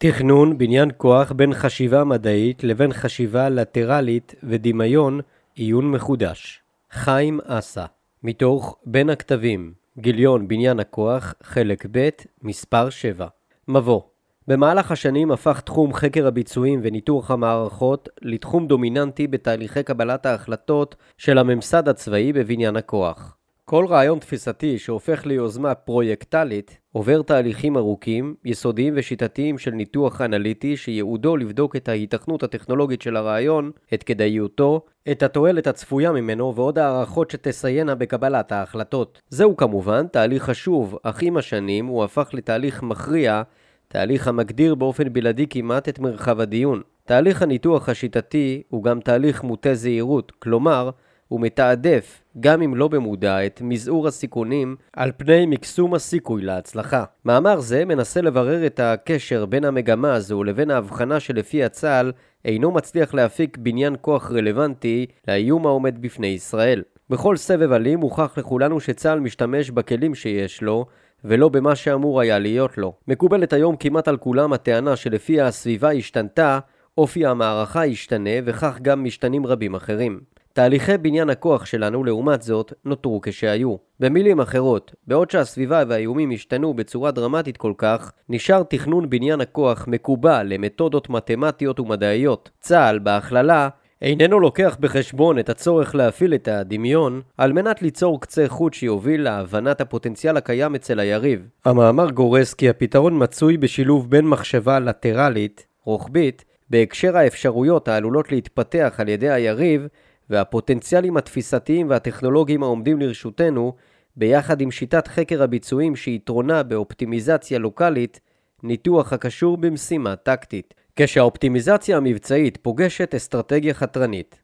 תכנון בניין כוח בין חשיבה מדעית לבין חשיבה לטרלית ודמיון עיון מחודש. חיים אסה מתוך בין הכתבים גיליון בניין הכוח חלק ב' מספר 7 מבוא במהלך השנים הפך תחום חקר הביצועים וניתוח המערכות לתחום דומיננטי בתהליכי קבלת ההחלטות של הממסד הצבאי בבניין הכוח. כל רעיון תפיסתי שהופך ליוזמה פרויקטלית עובר תהליכים ארוכים, יסודיים ושיטתיים של ניתוח אנליטי שייעודו לבדוק את ההיתכנות הטכנולוגית של הרעיון, את כדאיותו, את התועלת הצפויה ממנו ועוד הערכות שתסייענה בקבלת ההחלטות. זהו כמובן תהליך חשוב, אך עם השנים הוא הפך לתהליך מכריע, תהליך המגדיר באופן בלעדי כמעט את מרחב הדיון. תהליך הניתוח השיטתי הוא גם תהליך מוטה זהירות, כלומר, הוא מתעדף, גם אם לא במודע, את מזעור הסיכונים על פני מקסום הסיכוי להצלחה. מאמר זה מנסה לברר את הקשר בין המגמה הזו לבין ההבחנה שלפי צה"ל אינו מצליח להפיק בניין כוח רלוונטי לאיום העומד בפני ישראל. בכל סבב אלים הוכח לכולנו שצה"ל משתמש בכלים שיש לו ולא במה שאמור היה להיות לו. מקובלת היום כמעט על כולם הטענה שלפיה הסביבה השתנתה, אופי המערכה ישתנה וכך גם משתנים רבים אחרים. תהליכי בניין הכוח שלנו, לעומת זאת, נותרו כשהיו. במילים אחרות, בעוד שהסביבה והאיומים השתנו בצורה דרמטית כל כך, נשאר תכנון בניין הכוח מקובע למתודות מתמטיות ומדעיות. צה"ל, בהכללה, איננו לוקח בחשבון את הצורך להפעיל את הדמיון על מנת ליצור קצה חוט שיוביל להבנת הפוטנציאל הקיים אצל היריב. המאמר גורס כי הפתרון מצוי בשילוב בין מחשבה לטרלית, רוחבית, בהקשר האפשרויות העלולות להתפתח על ידי היריב והפוטנציאלים התפיסתיים והטכנולוגיים העומדים לרשותנו, ביחד עם שיטת חקר הביצועים שיתרונה באופטימיזציה לוקאלית, ניתוח הקשור במשימה טקטית. כשהאופטימיזציה המבצעית פוגשת אסטרטגיה חתרנית.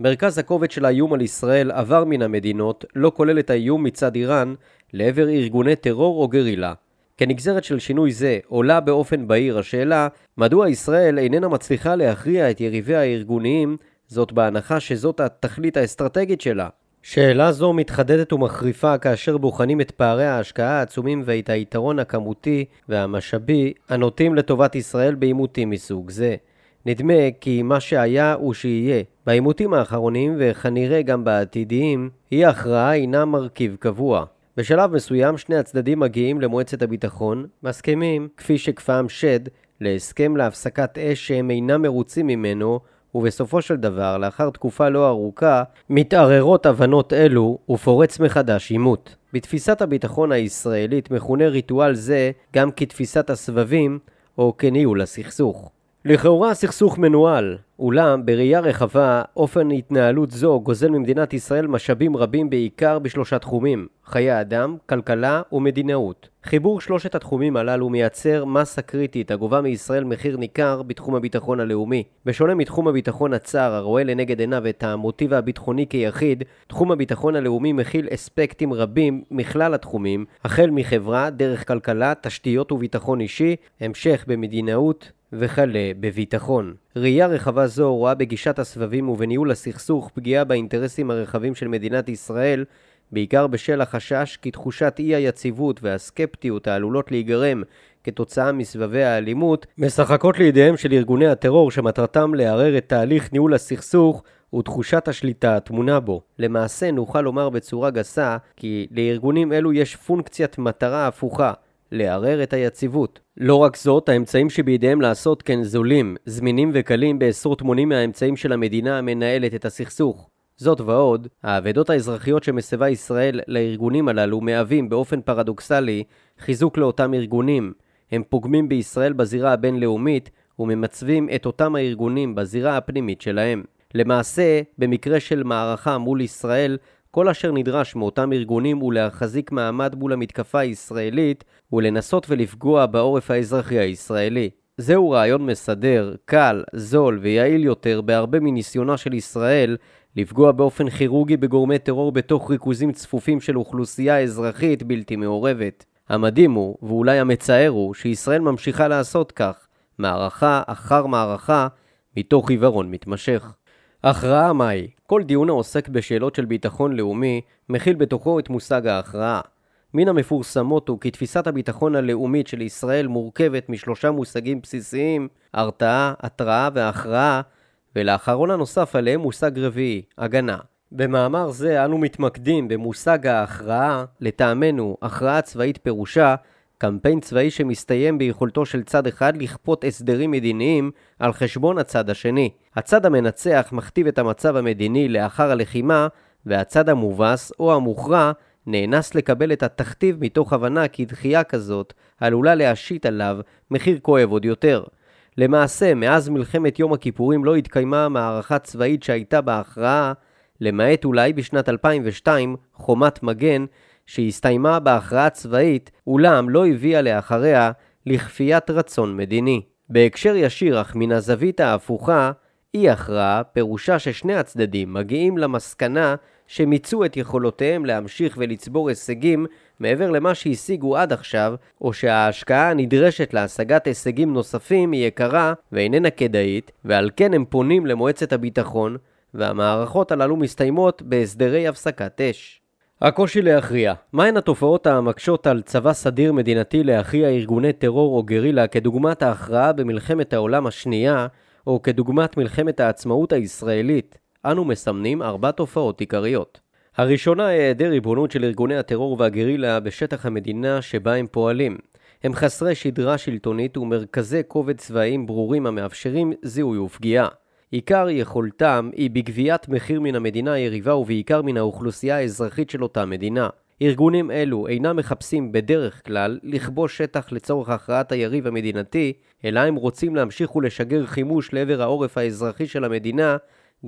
מרכז הכובד של האיום על ישראל עבר מן המדינות, לא כולל את האיום מצד איראן, לעבר ארגוני טרור או גרילה. כנגזרת של שינוי זה עולה באופן בהיר השאלה מדוע ישראל איננה מצליחה להכריע את יריביה הארגוניים זאת בהנחה שזאת התכלית האסטרטגית שלה. שאלה זו מתחדדת ומחריפה כאשר בוחנים את פערי ההשקעה העצומים ואת היתרון הכמותי והמשאבי הנוטים לטובת ישראל בעימותים מסוג זה. נדמה כי מה שהיה הוא שיהיה. בעימותים האחרונים וכנראה גם בעתידיים, אי הכרעה אינה מרכיב קבוע. בשלב מסוים שני הצדדים מגיעים למועצת הביטחון, מסכימים, כפי שכפם שד, להסכם להפסקת אש שהם אינם מרוצים ממנו ובסופו של דבר, לאחר תקופה לא ארוכה, מתערערות הבנות אלו ופורץ מחדש עימות. בתפיסת הביטחון הישראלית מכונה ריטואל זה גם כתפיסת הסבבים או כניהול הסכסוך. לכאורה הסכסוך מנוהל, אולם בראייה רחבה, אופן התנהלות זו גוזל ממדינת ישראל משאבים רבים בעיקר בשלושה תחומים חיי אדם, כלכלה ומדינאות. חיבור שלושת התחומים הללו מייצר מסה קריטית הגובה מישראל מחיר ניכר בתחום הביטחון הלאומי. בשונה מתחום הביטחון הצר הרואה לנגד עיניו את המוטיב הביטחוני כיחיד, תחום הביטחון הלאומי מכיל אספקטים רבים מכלל התחומים, החל מחברה, דרך כלכלה, תשתיות וביטחון אישי, המשך במדינאות, וכלה בביטחון. ראייה רחבה זו רואה בגישת הסבבים ובניהול הסכסוך פגיעה באינטרסים הרחבים של מדינת ישראל, בעיקר בשל החשש כי תחושת אי היציבות והסקפטיות העלולות להיגרם כתוצאה מסבבי האלימות, משחקות לידיהם של ארגוני הטרור שמטרתם לערער את תהליך ניהול הסכסוך ותחושת השליטה הטמונה בו. למעשה נוכל לומר בצורה גסה כי לארגונים אלו יש פונקציית מטרה הפוכה, לערער את היציבות. לא רק זאת, האמצעים שבידיהם לעשות כן זולים, זמינים וקלים בעשרות מונים מהאמצעים של המדינה המנהלת את הסכסוך. זאת ועוד, האבדות האזרחיות שמסבה ישראל לארגונים הללו מהווים באופן פרדוקסלי חיזוק לאותם ארגונים. הם פוגמים בישראל בזירה הבינלאומית וממצבים את אותם הארגונים בזירה הפנימית שלהם. למעשה, במקרה של מערכה מול ישראל, כל אשר נדרש מאותם ארגונים הוא להחזיק מעמד מול המתקפה הישראלית ולנסות ולפגוע בעורף האזרחי הישראלי. זהו רעיון מסדר, קל, זול ויעיל יותר בהרבה מניסיונה של ישראל לפגוע באופן כירורגי בגורמי טרור בתוך ריכוזים צפופים של אוכלוסייה אזרחית בלתי מעורבת. המדהים הוא, ואולי המצער הוא, שישראל ממשיכה לעשות כך, מערכה אחר מערכה, מתוך עיוורון מתמשך. הכרעה מהי? כל דיון העוסק בשאלות של ביטחון לאומי מכיל בתוכו את מושג ההכרעה. מן המפורסמות הוא כי תפיסת הביטחון הלאומית של ישראל מורכבת משלושה מושגים בסיסיים, הרתעה, התראה והכרעה, ולאחרון הנוסף עליהם מושג רביעי, הגנה. במאמר זה אנו מתמקדים במושג ההכרעה, לטעמנו, הכרעה צבאית פירושה קמפיין צבאי שמסתיים ביכולתו של צד אחד לכפות הסדרים מדיניים על חשבון הצד השני. הצד המנצח מכתיב את המצב המדיני לאחר הלחימה, והצד המובס או המוכרע נאנס לקבל את התכתיב מתוך הבנה כי דחייה כזאת עלולה להשית עליו מחיר כואב עוד יותר. למעשה, מאז מלחמת יום הכיפורים לא התקיימה מערכה צבאית שהייתה בהכרעה, למעט אולי בשנת 2002, חומת מגן, שהסתיימה בהכרעה צבאית, אולם לא הביאה לאחריה לכפיית רצון מדיני. בהקשר ישיר אך מן הזווית ההפוכה, אי הכרעה פירושה ששני הצדדים מגיעים למסקנה שמיצו את יכולותיהם להמשיך ולצבור הישגים מעבר למה שהשיגו עד עכשיו, או שההשקעה הנדרשת להשגת הישגים נוספים היא יקרה ואיננה כדאית, ועל כן הם פונים למועצת הביטחון, והמערכות הללו מסתיימות בהסדרי הפסקת אש. הקושי להכריע מהן התופעות המקשות על צבא סדיר מדינתי להכריע ארגוני טרור או גרילה כדוגמת ההכרעה במלחמת העולם השנייה או כדוגמת מלחמת העצמאות הישראלית? אנו מסמנים ארבע תופעות עיקריות. הראשונה היא היעדר ריבונות של ארגוני הטרור והגרילה בשטח המדינה שבה הם פועלים. הם חסרי שדרה שלטונית ומרכזי כובד צבאיים ברורים המאפשרים זיהוי ופגיעה. עיקר יכולתם היא בגביית מחיר מן המדינה היריבה ובעיקר מן האוכלוסייה האזרחית של אותה מדינה. ארגונים אלו אינם מחפשים בדרך כלל לכבוש שטח לצורך הכרעת היריב המדינתי, אלא הם רוצים להמשיך ולשגר חימוש לעבר העורף האזרחי של המדינה,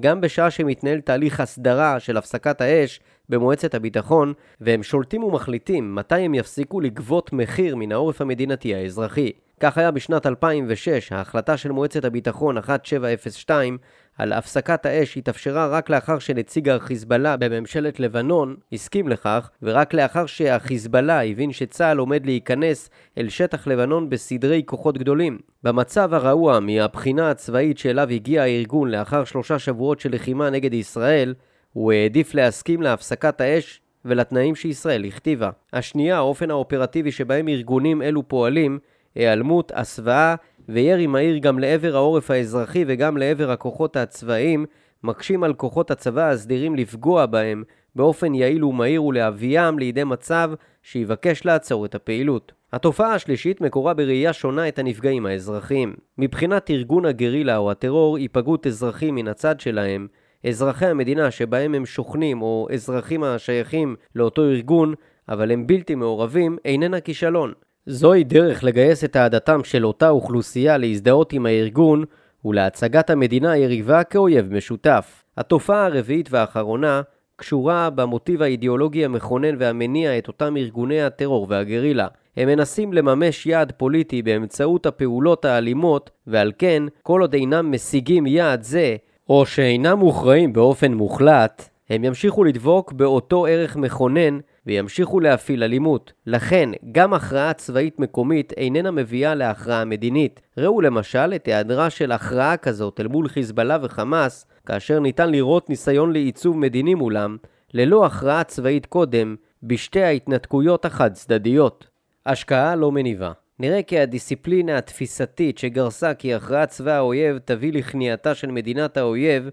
גם בשעה שמתנהל תהליך הסדרה של הפסקת האש במועצת הביטחון, והם שולטים ומחליטים מתי הם יפסיקו לגבות מחיר מן העורף המדינתי האזרחי. כך היה בשנת 2006, ההחלטה של מועצת הביטחון 1702 על הפסקת האש התאפשרה רק לאחר שנציג החיזבאללה בממשלת לבנון הסכים לכך, ורק לאחר שהחיזבאללה הבין שצה"ל עומד להיכנס אל שטח לבנון בסדרי כוחות גדולים. במצב הרעוע מהבחינה הצבאית שאליו הגיע הארגון לאחר שלושה שבועות של לחימה נגד ישראל, הוא העדיף להסכים להפסקת האש ולתנאים שישראל הכתיבה. השנייה, האופן האופרטיבי שבהם ארגונים אלו פועלים, היעלמות, הסוואה וירי מהיר גם לעבר העורף האזרחי וגם לעבר הכוחות הצבאיים, מקשים על כוחות הצבא הסדירים לפגוע בהם באופן יעיל ומהיר ולהביאם לידי מצב שיבקש לעצור את הפעילות. התופעה השלישית מקורה בראייה שונה את הנפגעים האזרחיים. מבחינת ארגון הגרילה או הטרור, היפגעות אזרחים מן הצד שלהם, אזרחי המדינה שבהם הם שוכנים או אזרחים השייכים לאותו ארגון, אבל הם בלתי מעורבים, איננה כישלון. זוהי דרך לגייס את אהדתם של אותה אוכלוסייה להזדהות עם הארגון ולהצגת המדינה היריבה כאויב משותף. התופעה הרביעית והאחרונה קשורה במוטיב האידיאולוגי המכונן והמניע את אותם ארגוני הטרור והגרילה. הם מנסים לממש יעד פוליטי באמצעות הפעולות האלימות, ועל כן, כל עוד אינם משיגים יעד זה, או שאינם מוכרעים באופן מוחלט, הם ימשיכו לדבוק באותו ערך מכונן וימשיכו להפעיל אלימות. לכן, גם הכרעה צבאית מקומית איננה מביאה להכרעה מדינית. ראו למשל את היעדרה של הכרעה כזאת אל מול חיזבאללה וחמאס, כאשר ניתן לראות ניסיון לעיצוב מדיני מולם, ללא הכרעה צבאית קודם, בשתי ההתנתקויות החד-צדדיות. השקעה לא מניבה נראה כי הדיסציפלינה התפיסתית שגרסה כי הכרעת צבא האויב תביא לכניעתה של מדינת האויב,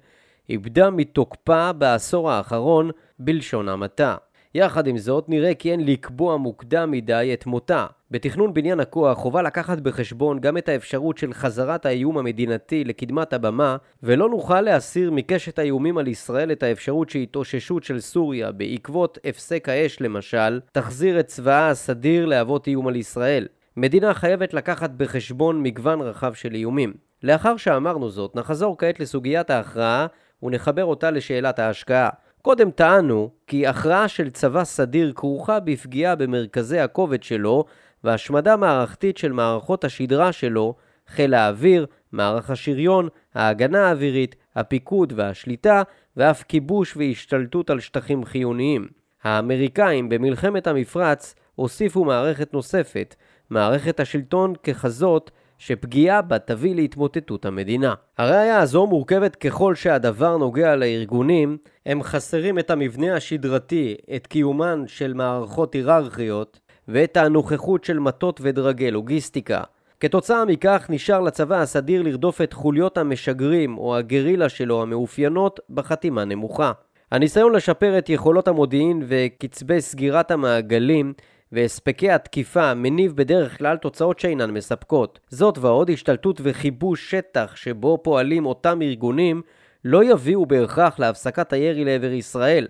איבדה מתוקפה בעשור האחרון בלשון המעטה. יחד עם זאת, נראה כי אין לקבוע מוקדם מדי את מותה. בתכנון בניין הכוח חובה לקחת בחשבון גם את האפשרות של חזרת האיום המדינתי לקדמת הבמה, ולא נוכל להסיר מקשת האיומים על ישראל את האפשרות שהתאוששות של סוריה, בעקבות הפסק האש למשל, תחזיר את צבאה הסדיר להוות איום על ישראל. מדינה חייבת לקחת בחשבון מגוון רחב של איומים. לאחר שאמרנו זאת, נחזור כעת לסוגיית ההכרעה ונחבר אותה לשאלת ההשקעה. קודם טענו כי הכרעה של צבא סדיר כרוכה בפגיעה במרכזי הכובד שלו והשמדה מערכתית של מערכות השדרה שלו, חיל האוויר, מערך השריון, ההגנה האווירית, הפיקוד והשליטה, ואף כיבוש והשתלטות על שטחים חיוניים. האמריקאים במלחמת המפרץ הוסיפו מערכת נוספת, מערכת השלטון ככזאת שפגיעה בה תביא להתמוטטות המדינה. הראיה הזו מורכבת ככל שהדבר נוגע לארגונים, הם חסרים את המבנה השדרתי, את קיומן של מערכות היררכיות, ואת הנוכחות של מטות ודרגי לוגיסטיקה. כתוצאה מכך נשאר לצבא הסדיר לרדוף את חוליות המשגרים או הגרילה שלו המאופיינות בחתימה נמוכה. הניסיון לשפר את יכולות המודיעין וקצבי סגירת המעגלים והספקי התקיפה מניב בדרך כלל תוצאות שאינן מספקות. זאת ועוד השתלטות וכיבוש שטח שבו פועלים אותם ארגונים לא יביאו בהכרח להפסקת הירי לעבר ישראל.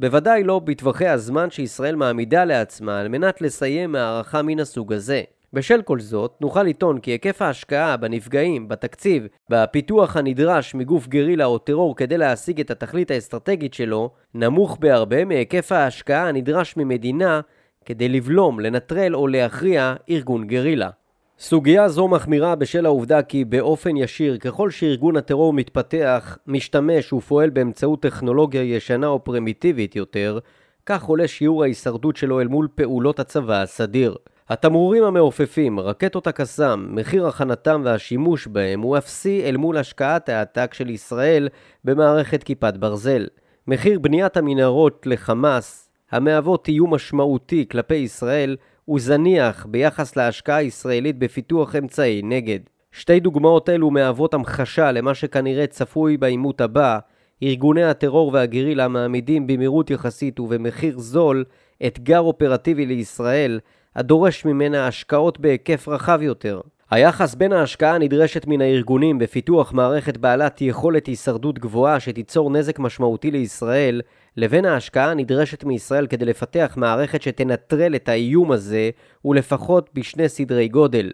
בוודאי לא בטווחי הזמן שישראל מעמידה לעצמה על מנת לסיים מערכה מן הסוג הזה. בשל כל זאת, נוכל לטעון כי היקף ההשקעה בנפגעים, בתקציב, בפיתוח הנדרש מגוף גרילה או טרור כדי להשיג את התכלית האסטרטגית שלו, נמוך בהרבה מהיקף ההשקעה הנדרש ממדינה כדי לבלום, לנטרל או להכריע ארגון גרילה. סוגיה זו מחמירה בשל העובדה כי באופן ישיר ככל שארגון הטרור מתפתח, משתמש ופועל באמצעות טכנולוגיה ישנה או פרימיטיבית יותר, כך עולה שיעור ההישרדות שלו אל מול פעולות הצבא הסדיר. התמרורים המעופפים, רקטות הקסאם, מחיר הכנתם והשימוש בהם הוא אפסי אל מול השקעת העתק של ישראל במערכת כיפת ברזל. מחיר בניית המנהרות לחמאס, המהוות איום משמעותי כלפי ישראל, הוא זניח ביחס להשקעה הישראלית בפיתוח אמצעי נגד. שתי דוגמאות אלו מהוות המחשה למה שכנראה צפוי בעימות הבא, ארגוני הטרור והגרילה מעמידים במהירות יחסית ובמחיר זול אתגר אופרטיבי לישראל, הדורש ממנה השקעות בהיקף רחב יותר. היחס בין ההשקעה הנדרשת מן הארגונים בפיתוח מערכת בעלת יכולת הישרדות גבוהה שתיצור נזק משמעותי לישראל, לבין ההשקעה הנדרשת מישראל כדי לפתח מערכת שתנטרל את האיום הזה, הוא לפחות בשני סדרי גודל.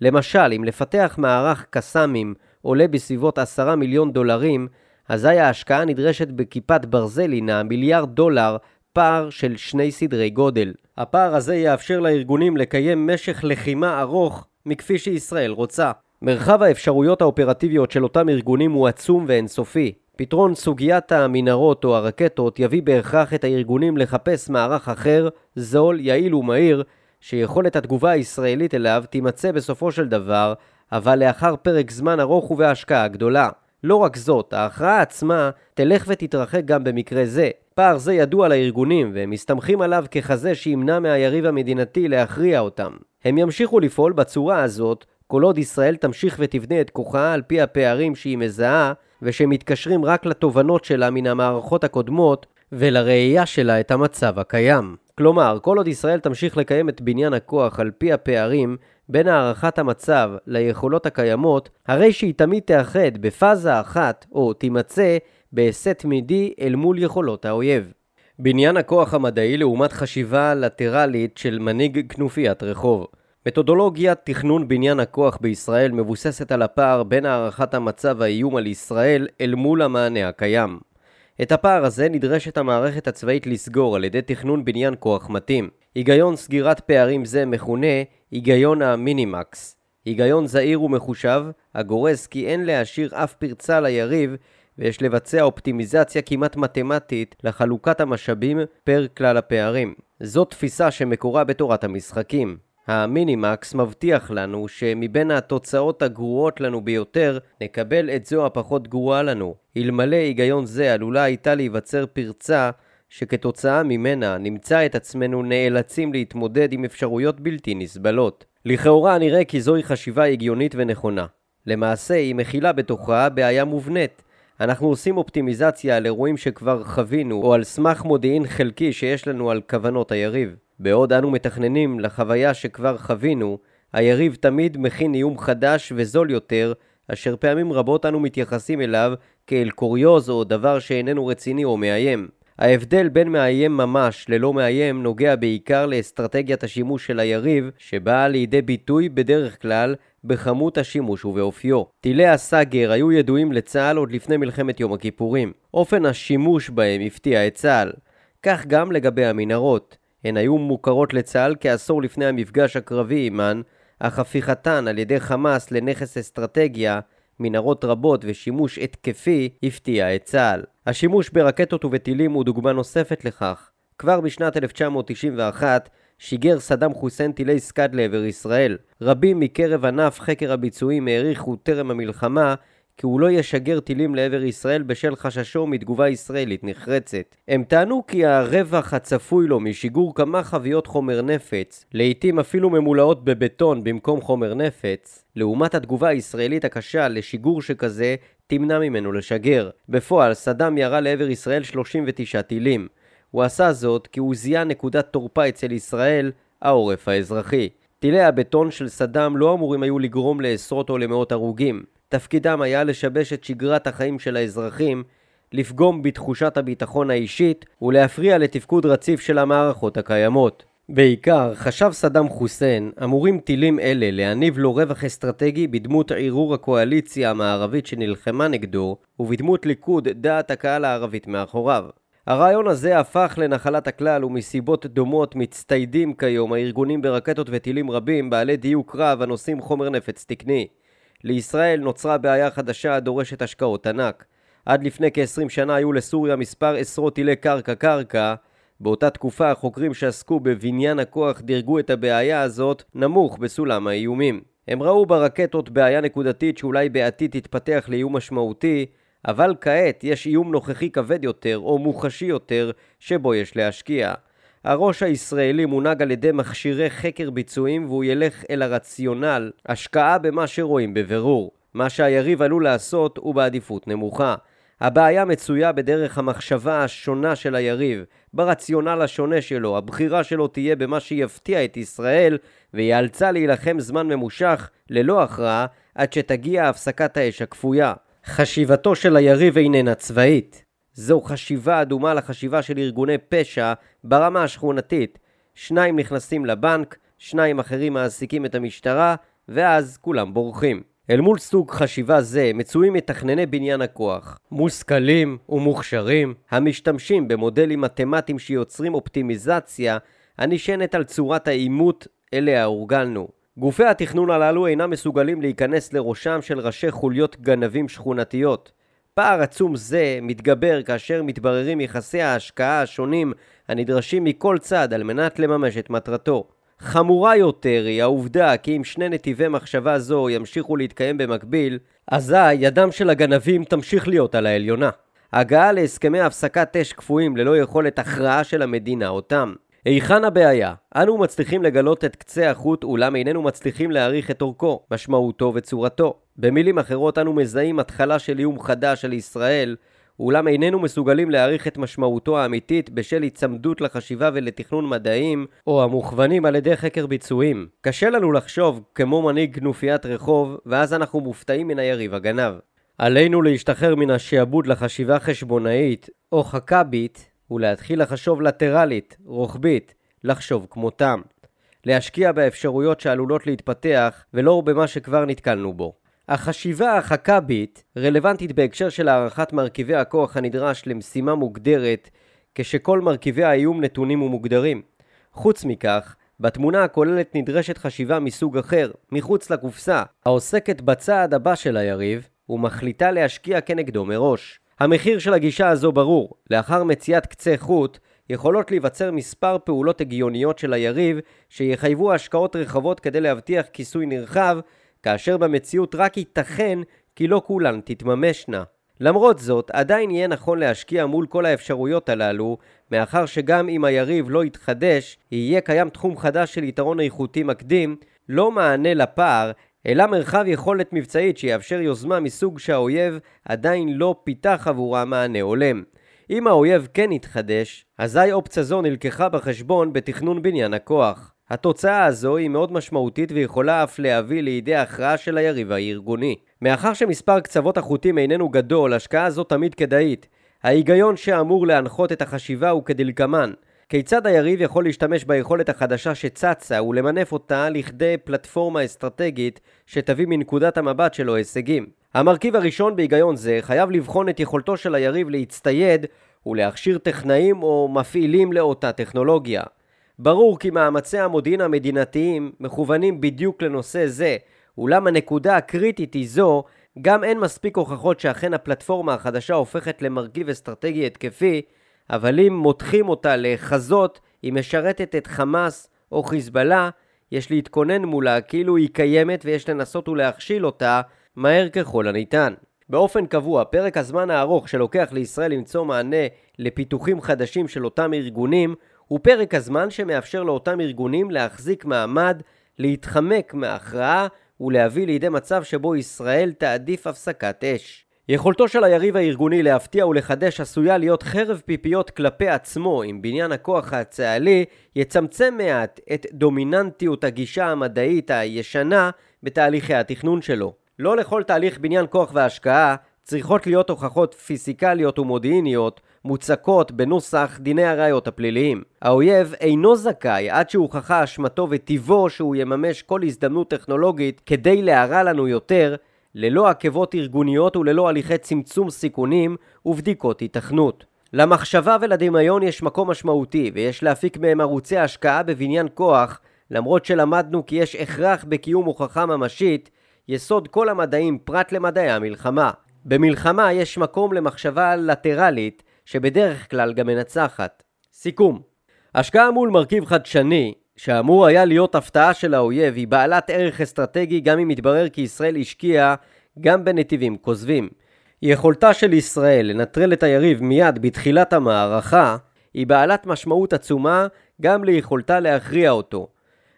למשל, אם לפתח מערך קסאמים עולה בסביבות עשרה מיליון דולרים, אזי ההשקעה הנדרשת בכיפת ברזל הינה מיליארד דולר, פער של שני סדרי גודל. הפער הזה יאפשר לארגונים לקיים משך לחימה ארוך מכפי שישראל רוצה. מרחב האפשרויות האופרטיביות של אותם ארגונים הוא עצום ואינסופי. פתרון סוגיית המנהרות או הרקטות יביא בהכרח את הארגונים לחפש מערך אחר, זול, יעיל ומהיר, שיכולת התגובה הישראלית אליו תימצא בסופו של דבר, אבל לאחר פרק זמן ארוך ובהשקעה גדולה. לא רק זאת, ההכרעה עצמה תלך ותתרחק גם במקרה זה. פער זה ידוע לארגונים, והם מסתמכים עליו ככזה שימנע מהיריב המדינתי להכריע אותם. הם ימשיכו לפעול בצורה הזאת, כל עוד ישראל תמשיך ותבנה את כוחה על פי הפערים שהיא מזהה, ושמתקשרים רק לתובנות שלה מן המערכות הקודמות, ולראייה שלה את המצב הקיים. כלומר, כל עוד ישראל תמשיך לקיים את בניין הכוח על פי הפערים בין הערכת המצב ליכולות הקיימות, הרי שהיא תמיד תאחד בפאזה אחת, או תימצא בהיסט תמידי אל מול יכולות האויב. בניין הכוח המדעי לעומת חשיבה לטרלית של מנהיג כנופיית רחוב. מתודולוגיית תכנון בניין הכוח בישראל מבוססת על הפער בין הערכת המצב האיום על ישראל אל מול המענה הקיים. את הפער הזה נדרשת המערכת הצבאית לסגור על ידי תכנון בניין כוח מתאים. היגיון סגירת פערים זה מכונה היגיון המינימקס. היגיון זהיר ומחושב, הגורס כי אין להשאיר אף פרצה ליריב ויש לבצע אופטימיזציה כמעט מתמטית לחלוקת המשאבים פר כלל הפערים. זו תפיסה שמקורה בתורת המשחקים. המינימקס מבטיח לנו שמבין התוצאות הגרועות לנו ביותר, נקבל את זו הפחות גרועה לנו. אלמלא היגיון זה עלולה הייתה להיווצר פרצה שכתוצאה ממנה נמצא את עצמנו נאלצים להתמודד עם אפשרויות בלתי נסבלות. לכאורה נראה כי זוהי חשיבה הגיונית ונכונה. למעשה היא מכילה בתוכה בעיה מובנית. אנחנו עושים אופטימיזציה על אירועים שכבר חווינו, או על סמך מודיעין חלקי שיש לנו על כוונות היריב. בעוד אנו מתכננים לחוויה שכבר חווינו, היריב תמיד מכין איום חדש וזול יותר, אשר פעמים רבות אנו מתייחסים אליו כאל קוריוז או דבר שאיננו רציני או מאיים. ההבדל בין מאיים ממש ללא מאיים נוגע בעיקר לאסטרטגיית השימוש של היריב, שבאה לידי ביטוי בדרך כלל בכמות השימוש ובאופיו. טילי הסאגר היו ידועים לצה"ל עוד לפני מלחמת יום הכיפורים. אופן השימוש בהם הפתיע את צה"ל. כך גם לגבי המנהרות. הן היו מוכרות לצה"ל כעשור לפני המפגש הקרבי עימן, אך הפיכתן על ידי חמאס לנכס אסטרטגיה, מנהרות רבות ושימוש התקפי, הפתיע את צה"ל. השימוש ברקטות ובטילים הוא דוגמה נוספת לכך. כבר בשנת 1991 שיגר סדאם חוסיין טילי סקאד לעבר ישראל. רבים מקרב ענף חקר הביצועים העריכו טרם המלחמה כי הוא לא ישגר טילים לעבר ישראל בשל חששו מתגובה ישראלית נחרצת. הם טענו כי הרווח הצפוי לו משיגור כמה חביות חומר נפץ, לעיתים אפילו ממולאות בבטון במקום חומר נפץ, לעומת התגובה הישראלית הקשה לשיגור שכזה, תמנע ממנו לשגר. בפועל, סדאם ירה לעבר ישראל 39 טילים. הוא עשה זאת כי הוא זיהה נקודת תורפה אצל ישראל, העורף האזרחי. טילי הבטון של סדאם לא אמורים היו לגרום לעשרות או למאות הרוגים. תפקידם היה לשבש את שגרת החיים של האזרחים, לפגום בתחושת הביטחון האישית ולהפריע לתפקוד רציף של המערכות הקיימות. בעיקר חשב סדאם חוסיין אמורים טילים אלה להניב לו רווח אסטרטגי בדמות ערעור הקואליציה המערבית שנלחמה נגדו ובדמות ליכוד דעת הקהל הערבית מאחוריו. הרעיון הזה הפך לנחלת הכלל ומסיבות דומות מצטיידים כיום הארגונים ברקטות וטילים רבים בעלי דיוק רב הנושאים חומר נפץ תקני. לישראל נוצרה בעיה חדשה הדורשת השקעות ענק. עד לפני כ-20 שנה היו לסוריה מספר עשרות טילי קרקע-קרקע. באותה תקופה החוקרים שעסקו בבניין הכוח דירגו את הבעיה הזאת נמוך בסולם האיומים. הם ראו ברקטות בעיה נקודתית שאולי בעתיד תתפתח לאיום משמעותי, אבל כעת יש איום נוכחי כבד יותר או מוחשי יותר שבו יש להשקיע. הראש הישראלי מונהג על ידי מכשירי חקר ביצועים והוא ילך אל הרציונל, השקעה במה שרואים בבירור. מה שהיריב עלול לעשות הוא בעדיפות נמוכה. הבעיה מצויה בדרך המחשבה השונה של היריב, ברציונל השונה שלו, הבחירה שלו תהיה במה שיפתיע את ישראל ויאלצה להילחם זמן ממושך, ללא הכרעה, עד שתגיע הפסקת האש הכפויה. חשיבתו של היריב איננה צבאית. זו חשיבה אדומה לחשיבה של ארגוני פשע ברמה השכונתית. שניים נכנסים לבנק, שניים אחרים מעסיקים את המשטרה, ואז כולם בורחים. אל מול סוג חשיבה זה מצויים מתכנני בניין הכוח, מושכלים ומוכשרים, המשתמשים במודלים מתמטיים שיוצרים אופטימיזציה הנשענת על צורת העימות אליה הורגלנו. גופי התכנון הללו אינם מסוגלים להיכנס לראשם של ראשי חוליות גנבים שכונתיות. פער עצום זה מתגבר כאשר מתבררים יחסי ההשקעה השונים הנדרשים מכל צד על מנת לממש את מטרתו. חמורה יותר היא העובדה כי אם שני נתיבי מחשבה זו ימשיכו להתקיים במקביל, אזי ידם של הגנבים תמשיך להיות על העליונה. הגעה להסכמי הפסקת אש קפואים ללא יכולת הכרעה של המדינה אותם. היכן הבעיה? אנו מצליחים לגלות את קצה החוט אולם איננו מצליחים להעריך את אורכו, משמעותו וצורתו. במילים אחרות אנו מזהים התחלה של איום חדש על ישראל, אולם איננו מסוגלים להעריך את משמעותו האמיתית בשל היצמדות לחשיבה ולתכנון מדעיים, או המוכוונים על ידי חקר ביצועים. קשה לנו לחשוב כמו מנהיג כנופיית רחוב, ואז אנחנו מופתעים מן היריב הגנב. עלינו להשתחרר מן השעבוד לחשיבה חשבונאית, או חכבית, ולהתחיל לחשוב לטרלית, רוחבית, לחשוב כמותם. להשקיע באפשרויות שעלולות להתפתח, ולא במה שכבר נתקלנו בו. החשיבה החכבית רלוונטית בהקשר של הערכת מרכיבי הכוח הנדרש למשימה מוגדרת, כשכל מרכיבי האיום נתונים ומוגדרים. חוץ מכך, בתמונה הכוללת נדרשת חשיבה מסוג אחר, מחוץ לקופסה, העוסקת בצעד הבא של היריב, ומחליטה להשקיע כנגדו מראש. המחיר של הגישה הזו ברור, לאחר מציאת קצה חוט, יכולות להיווצר מספר פעולות הגיוניות של היריב שיחייבו השקעות רחבות כדי להבטיח כיסוי נרחב, כאשר במציאות רק ייתכן כי לא כולן תתממשנה. למרות זאת, עדיין יהיה נכון להשקיע מול כל האפשרויות הללו, מאחר שגם אם היריב לא יתחדש, יהיה קיים תחום חדש של יתרון איכותי מקדים, לא מענה לפער, אלא מרחב יכולת מבצעית שיאפשר יוזמה מסוג שהאויב עדיין לא פיתח עבורה מענה הולם. אם האויב כן יתחדש, אזי אופציה זו נלקחה בחשבון בתכנון בניין הכוח. התוצאה הזו היא מאוד משמעותית ויכולה אף להביא לידי הכרעה של היריב הארגוני. מאחר שמספר קצוות החוטים איננו גדול, השקעה זו תמיד כדאית. ההיגיון שאמור להנחות את החשיבה הוא כדלקמן כיצד היריב יכול להשתמש ביכולת החדשה שצצה ולמנף אותה לכדי פלטפורמה אסטרטגית שתביא מנקודת המבט שלו הישגים. המרכיב הראשון בהיגיון זה חייב לבחון את יכולתו של היריב להצטייד ולהכשיר טכנאים או מפעילים לאותה טכנולוגיה. ברור כי מאמצי המודיעין המדינתיים מכוונים בדיוק לנושא זה, אולם הנקודה הקריטית היא זו, גם אין מספיק הוכחות שאכן הפלטפורמה החדשה הופכת למרכיב אסטרטגי התקפי, אבל אם מותחים אותה לחזות, היא משרתת את חמאס או חיזבאללה, יש להתכונן מולה כאילו היא קיימת ויש לנסות ולהכשיל אותה מהר ככל הניתן. באופן קבוע, פרק הזמן הארוך שלוקח לישראל למצוא מענה לפיתוחים חדשים של אותם ארגונים הוא פרק הזמן שמאפשר לאותם ארגונים להחזיק מעמד, להתחמק מהכרעה ולהביא לידי מצב שבו ישראל תעדיף הפסקת אש. יכולתו של היריב הארגוני להפתיע ולחדש עשויה להיות חרב פיפיות כלפי עצמו אם בניין הכוח הצה"לי יצמצם מעט את דומיננטיות הגישה המדעית הישנה בתהליכי התכנון שלו. לא לכל תהליך בניין כוח והשקעה צריכות להיות הוכחות פיזיקליות ומודיעיניות מוצקות בנוסח דיני הראיות הפליליים. האויב אינו זכאי עד שהוכחה אשמתו וטיבו שהוא יממש כל הזדמנות טכנולוגית כדי להרע לנו יותר ללא עקבות ארגוניות וללא הליכי צמצום סיכונים ובדיקות התכנות. למחשבה ולדמיון יש מקום משמעותי ויש להפיק מהם ערוצי השקעה בבניין כוח למרות שלמדנו כי יש הכרח בקיום הוכחה ממשית יסוד כל המדעים פרט למדעי המלחמה. במלחמה יש מקום למחשבה לטרלית שבדרך כלל גם מנצחת. סיכום השקעה מול מרכיב חדשני שאמור היה להיות הפתעה של האויב היא בעלת ערך אסטרטגי גם אם יתברר כי ישראל השקיעה גם בנתיבים כוזבים. יכולתה של ישראל לנטרל את היריב מיד בתחילת המערכה היא בעלת משמעות עצומה גם ליכולתה להכריע אותו.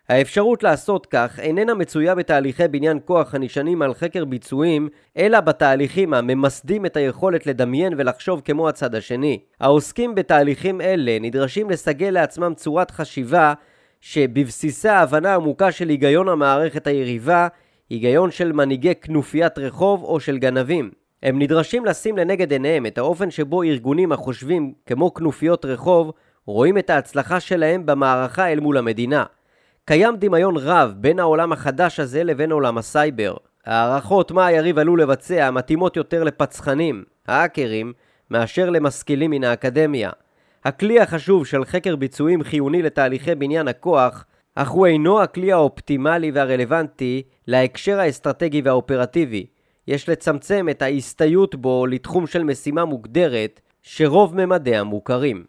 האפשרות לעשות כך איננה מצויה בתהליכי בניין כוח הנשענים על חקר ביצועים, אלא בתהליכים הממסדים את היכולת לדמיין ולחשוב כמו הצד השני. העוסקים בתהליכים אלה נדרשים לסגל לעצמם צורת חשיבה שבבסיסה ההבנה עמוקה של היגיון המערכת היריבה, היגיון של מנהיגי כנופיית רחוב או של גנבים. הם נדרשים לשים לנגד עיניהם את האופן שבו ארגונים החושבים כמו כנופיות רחוב רואים את ההצלחה שלהם במערכה אל מול המדינה. קיים דמיון רב בין העולם החדש הזה לבין עולם הסייבר. הערכות מה היריב עלול לבצע מתאימות יותר לפצחנים, האקרים, מאשר למשכילים מן האקדמיה. הכלי החשוב של חקר ביצועים חיוני לתהליכי בניין הכוח, אך הוא אינו הכלי האופטימלי והרלוונטי להקשר האסטרטגי והאופרטיבי. יש לצמצם את ההסתייעות בו לתחום של משימה מוגדרת, שרוב ממדיה מוכרים.